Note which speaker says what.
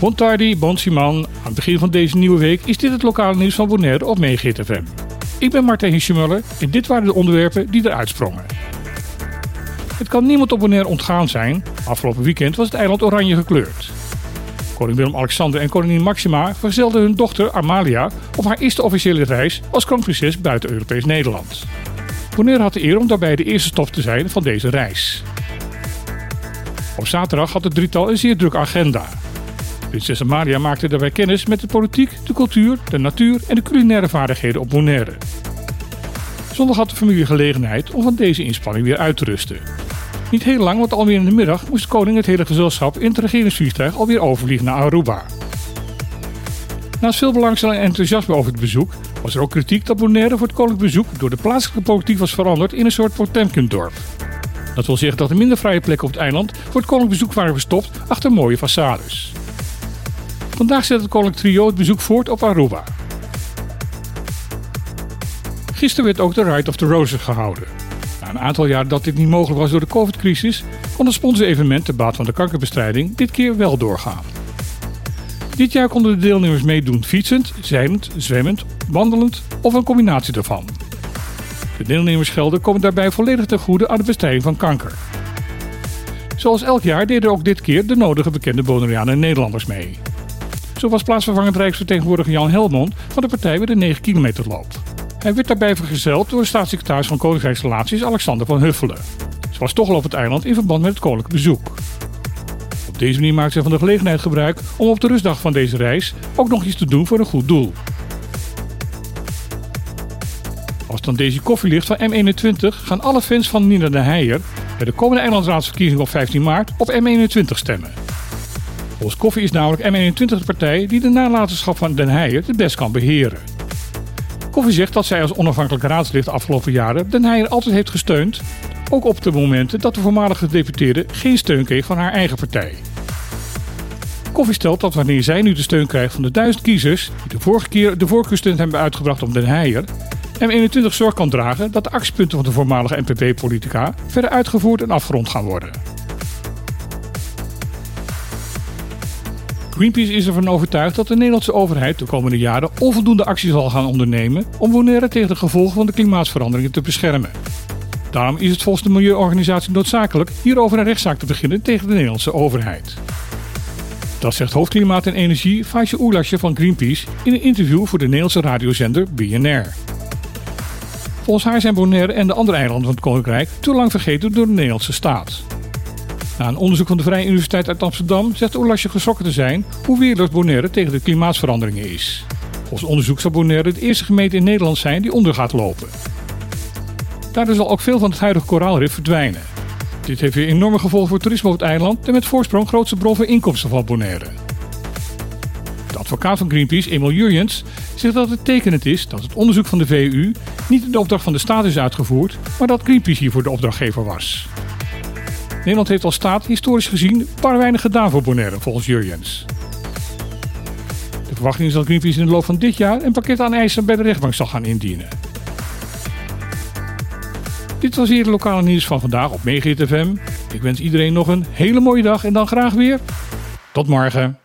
Speaker 1: Bontardi, Bonsiman. Aan het begin van deze nieuwe week is dit het lokale nieuws van Bonaire op Megahit FM. Ik ben Martijn Hischemuller en dit waren de onderwerpen die eruit sprongen. Het kan niemand op Bonaire ontgaan zijn. Afgelopen weekend was het eiland oranje gekleurd. Koning Willem-Alexander en koningin Maxima verzelden hun dochter Amalia op haar eerste officiële reis als kroonprinses buiten Europees Nederland. Bonaire had de eer om daarbij de eerste stop te zijn van deze reis. Op zaterdag had het drietal een zeer druk agenda. Prinses Amalia maakte daarbij kennis met de politiek, de cultuur, de natuur en de culinaire vaardigheden op Bonaire. Zondag had de familie gelegenheid om van deze inspanning weer uit te rusten. Niet heel lang, want alweer in de middag moest de koning het hele gezelschap in het regeringsvliegtuig alweer overvliegen naar Aruba. Naast veel belangstelling en enthousiasme over het bezoek, was er ook kritiek dat Bonaire voor het koninklijk bezoek door de plaatselijke politiek was veranderd in een soort Potemkin-dorp. Dat wil zeggen dat er minder vrije plekken op het eiland voor het koninklijk bezoek waren verstopt achter mooie façades. Vandaag zet het koninklijk trio het bezoek voort op Aruba. Gisteren werd ook de Ride of the Roses gehouden. Na een aantal jaar dat dit niet mogelijk was door de COVID-crisis, kon het sponsorevenement te baat van de kankerbestrijding dit keer wel doorgaan. Dit jaar konden de deelnemers meedoen fietsend, zeilend, zwemmend, wandelend of een combinatie daarvan. De deelnemersgelden komen daarbij volledig ten goede aan de bestrijding van kanker. Zoals elk jaar deden ook dit keer de nodige bekende Bonaireanen en Nederlanders mee. Zo was plaatsvervangend Rijksvertegenwoordiger Jan Helmond van de partij bij de 9 kilometer loop. Hij werd daarbij vergezeld door de staatssecretaris van Koninkrijksrelaties Alexander van Huffelen. Ze was toch al op het eiland in verband met het koninklijk bezoek. Op deze manier maakte zij van de gelegenheid gebruik om op de rustdag van deze reis ook nog iets te doen voor een goed doel. Als dan deze koffie ligt van M21 gaan alle fans van Nina de Heijer bij de komende eilandsraadsverkiezingen op 15 maart op M21 stemmen. Volgens Koffie is namelijk M21 de partij die de nalatenschap van Den Heijer het best kan beheren. Koffie zegt dat zij als onafhankelijk raadslid de afgelopen jaren Den Heijer altijd heeft gesteund, ook op de momenten dat de voormalige gedeputeerde geen steun kreeg van haar eigen partij. Koffie stelt dat wanneer zij nu de steun krijgt van de duizend kiezers die de vorige keer de voorkeursteun hebben uitgebracht op Den Heijer, M21 zorg kan dragen dat de actiepunten van de voormalige NPP-politica verder uitgevoerd en afgerond gaan worden. Greenpeace is ervan overtuigd dat de Nederlandse overheid de komende jaren onvoldoende actie zal gaan ondernemen om Bonaire tegen de gevolgen van de klimaatsveranderingen te beschermen. Daarom is het volgens de milieuorganisatie noodzakelijk hierover een rechtszaak te beginnen tegen de Nederlandse overheid. Dat zegt hoofdklimaat en energie Faisje Oelasje van Greenpeace in een interview voor de Nederlandse radiozender BNR. Volgens haar zijn Bonaire en de andere eilanden van het Koninkrijk te lang vergeten door de Nederlandse staat. Na een onderzoek van de Vrije Universiteit uit Amsterdam zegt Oelasje geschrokken te zijn hoe weerloos Bonaire tegen de klimaatsveranderingen is. Volgens onderzoek zal Bonaire het eerste gemeente in Nederland zijn die onder gaat lopen. Daardoor zal ook veel van het huidige koraalrif verdwijnen. Dit heeft weer enorme gevolgen voor toerisme op het eiland en met voorsprong grootste bron voor inkomsten van Bonaire. De advocaat van Greenpeace, Emil Jurjens, zegt dat het tekenend is dat het onderzoek van de VU niet in de opdracht van de staat is uitgevoerd, maar dat Greenpeace hiervoor de opdrachtgever was. Nederland heeft als staat historisch gezien paar weinig gedaan voor Bonaire, volgens Jurjens. De verwachting is dat Greenpeace in de loop van dit jaar een pakket aan eisen bij de rechtbank zal gaan indienen. Dit was hier het lokale nieuws van vandaag op Megahit FM. Ik wens iedereen nog een hele mooie dag en dan graag weer. Tot morgen.